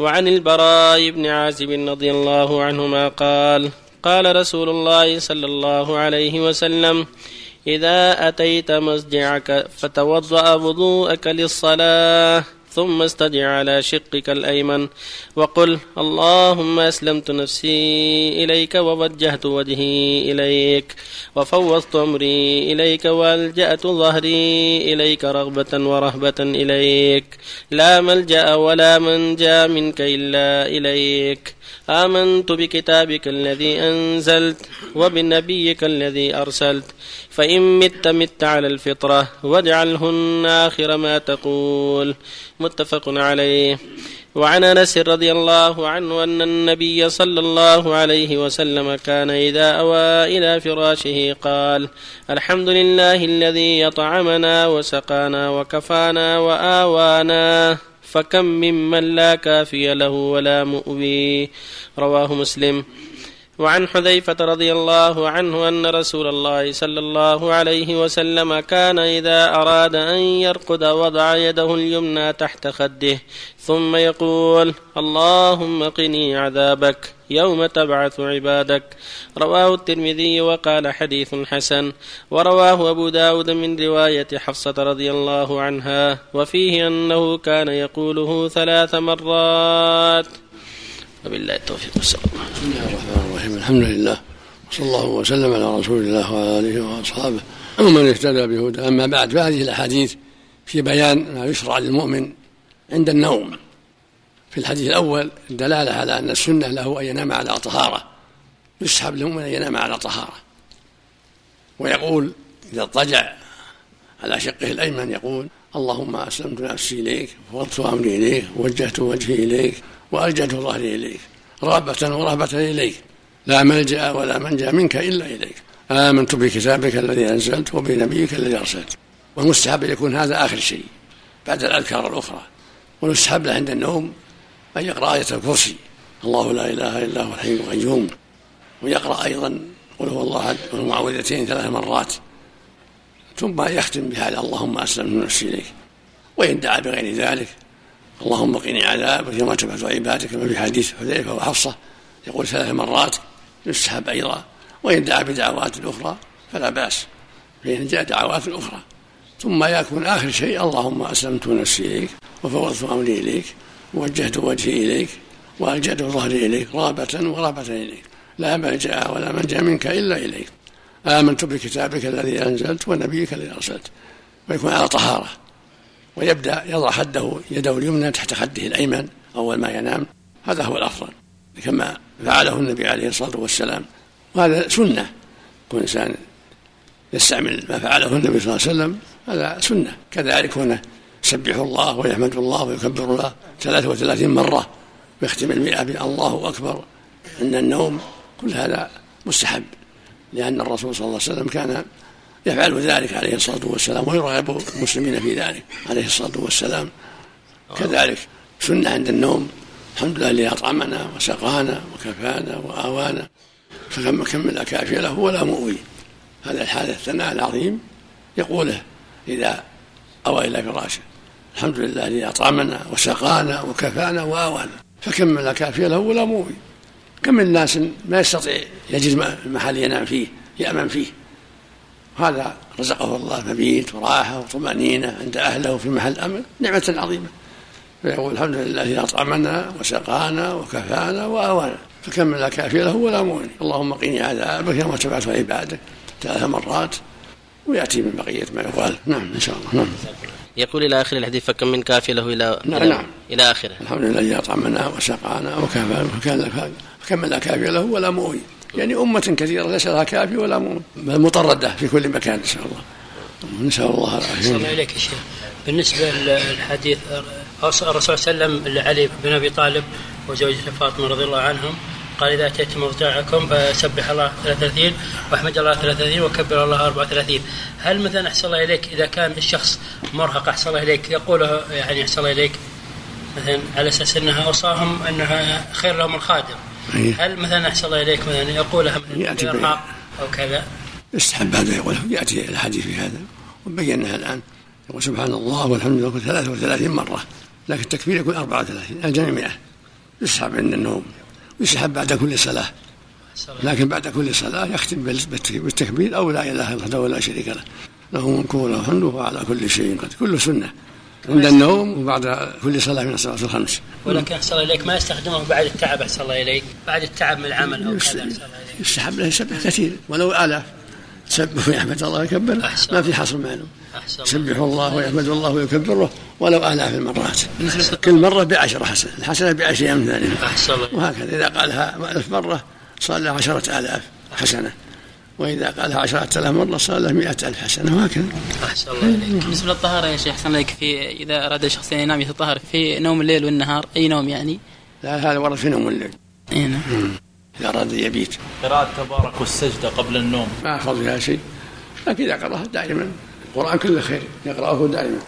وعن البراء بن عازب رضي الله عنهما قال قال رسول الله صلى الله عليه وسلم إذا أتيت مسجعك فتوضأ وضوءك للصلاة ثم استجع على شقك الأيمن وقل اللهم أسلمت نفسي إليك ووجهت وجهي إليك وفوضت أمري إليك وألجأت ظهري إليك رغبة ورهبة إليك لا ملجأ ولا منجأ منك إلا إليك آمنت بكتابك الذي أنزلت وبنبيك الذي أرسلت. فإن مت مت على الفطرة واجعلهن آخر ما تقول. متفق عليه. وعن أنس رضي الله عنه أن النبي صلى الله عليه وسلم كان إذا أوى إلى فراشه قال الحمد لله الذي أطعمنا وسقانا وكفانا وآوانا. فكم ممن لا كافي له ولا مؤوي. رواه مسلم. وعن حذيفة رضي الله عنه أن رسول الله صلى الله عليه وسلم كان إذا أراد أن يرقد وضع يده اليمنى تحت خده ثم يقول اللهم قني عذابك يوم تبعث عبادك رواه الترمذي وقال حديث حسن ورواه أبو داود من رواية حفصة رضي الله عنها وفيه أنه كان يقوله ثلاث مرات وبالله التوفيق والسلام. بسم الله الرحمن الرحيم. الحمد لله. وصلى الله وسلم على رسول الله وعلى آله وأصحابه. ومن اهتدى بهدى أما بعد فهذه الأحاديث في بيان ما يشرع للمؤمن عند النوم. في الحديث الأول الدلالة على أن السنة له أن ينام على طهارة. يسحب للمؤمن أن ينام على طهارة. ويقول إذا اضطجع على شقه الأيمن يقول اللهم أسلمت نفسي إليك وفوضت أمري إليك ووجهت وجهي إليك وألجأت ظهري إليك رغبة ورهبة إليك. لا ملجأ ولا منجأ منك إلا إليك. آمنت بكتابك الذي أنزلت وبنبيك الذي أرسلت. والمستحب أن يكون هذا آخر شيء بعد الأذكار الأخرى. والمستحب له عند النوم أن يقرأ آية الكرسي. الله لا إله إلا هو الحي القيوم. ويقرأ أيضا قل هو الله أحد والمعوذتين ثلاث مرات. ثم يختم بهذا اللهم أسلمت نفسي إليك وإن دعا بغير ذلك اللهم قني عذابك يوم تبعث عبادك كما في حديث حذيفة وحفصة يقول ثلاث مرات يستحب أيضا وإن دعا بدعوات أخرى فلا بأس فإن جاء دعوات أخرى. ثم يكون آخر شيء اللهم أسلمت نفسي إليك وفوضت أمري إليك ووجهت وجهي إليك وألجأت ظهري إليك رابة ورابة إليك لا ملجا ولا منجا منك إلا إليك. آمنت بكتابك الذي أنزلت ونبيك الذي أرسلت. ويكون على طهارة. ويبدأ يضع خده يده اليمنى تحت خده الأيمن أول ما ينام. هذا هو الأفضل. كما فعله النبي عليه الصلاة والسلام. وهذا سنة. كل إنسان يستعمل ما فعله النبي صلى الله عليه وسلم. هذا سنة. كذلك هنا يسبح الله ويحمد الله ويكبر الله 33 مرة. ويختم المئة بألله أكبر عند النوم. كل هذا مستحب. لأن الرسول صلى الله عليه وسلم كان يفعل ذلك عليه الصلاة والسلام ويرغب المسلمين في ذلك عليه الصلاة والسلام. كذلك سنة عند النوم الحمد لله الذي أطعمنا وسقانا وكفانا وآوانا. فكم كم من كافي له ولا مؤوي. هذا الحال الثناء العظيم يقوله إذا أوى إلى فراشه. الحمد لله الذي أطعمنا وسقانا وكفانا وآوانا. فكم من كافي له ولا مؤوي. كم من ناس ما يستطيع يجد محل ينام فيه يأمن فيه. هذا رزقه الله مبيت وراحة وطمأنينة عند أهله في محل أمن نعمة عظيمة. فيقول الحمد لله الذي أطعمنا وسقانا وكفانا وآوانا فكم لا كافي له ولا مؤمن. اللهم قني عذابك يوم تبعث عبادك ثلاث مرات ويأتي من بقية ما يقال. نعم إن شاء الله. نعم. يقول إلى آخر الحديث فكم من كافي له إلى نعم, نعم. إلى آخره. الحمد لله الذي أطعمنا وسقانا وكفانا فكم لا كافي له ولا مؤمن يعني أمة كثيرة ليس لها كافي ولا مطردة في كل مكان إن شاء الله. نسأل الله العافية. الله إليك يا شيخ. بالنسبة للحديث الرسول صلى الله عليه وسلم لعلي بن أبي طالب وزوجته فاطمة رضي الله عنهم قال إذا أتيت مرجعكم فسبح الله 33 وأحمد الله 33 وكبر الله 34 هل مثلا أحسن الله إليك إذا كان الشخص مرهق أحسن الله إليك؟ يقوله يعني أحسن الله إليك. مثلا على أساس أنها أوصاهم أنها خير لهم الخادم. هل مثلا أحسن الله إليك مثلا يقولها يأتي بارهاق أو كذا؟ يستحب هذا يقوله يأتي الحديث في هذا. وبيناها الآن. يقول سبحان الله والحمد لله 33 مرة. لكن التكبير يكون 34 الجميع 100 يسحب عند النوم. يسحب بعد كل صلاة. لكن بعد كل صلاة يختم بالتكبير أو لا إله إلا الله ولا شريك له. له ملك وله الحمد وهو على كل شيء قدير. كله سنة. عند النوم وبعد كل صلاة من الصلوات الخمس. ولكن أحسن الله إليك ما يستخدمه بعد التعب أحسن الله إليك. بعد التعب من العمل أو كذا يستحب له يسبح كثير. ولو آلاف سبح ويحمد الله ويكبر. ما في حصر معلوم. سبح الله. ويحمد الله ويكبره. ولو آلاف المرات. كل مرة بعشرة حسنة. الحسنة بعشر أمثالها. وهكذا. إذا قالها ألف مرة صار له عشرة آلاف حسنة. وإذا قالها عشرة آلاف مرة صار له مئة ألف حسنة وهكذا. أحسن الله إليك بالنسبة للطهارة يا شيخ أحسن لك في إذا أراد الشخص أن ينام يتطهر في نوم الليل والنهار أي نوم يعني؟ لا هذا ورد في نوم الليل. أي نعم. إذا أراد يبيت. قراءة تبارك والسجدة قبل النوم. ما فضلها شيء. لكن إذا قرأها دائما القرآن كله خير يقرأه دائما.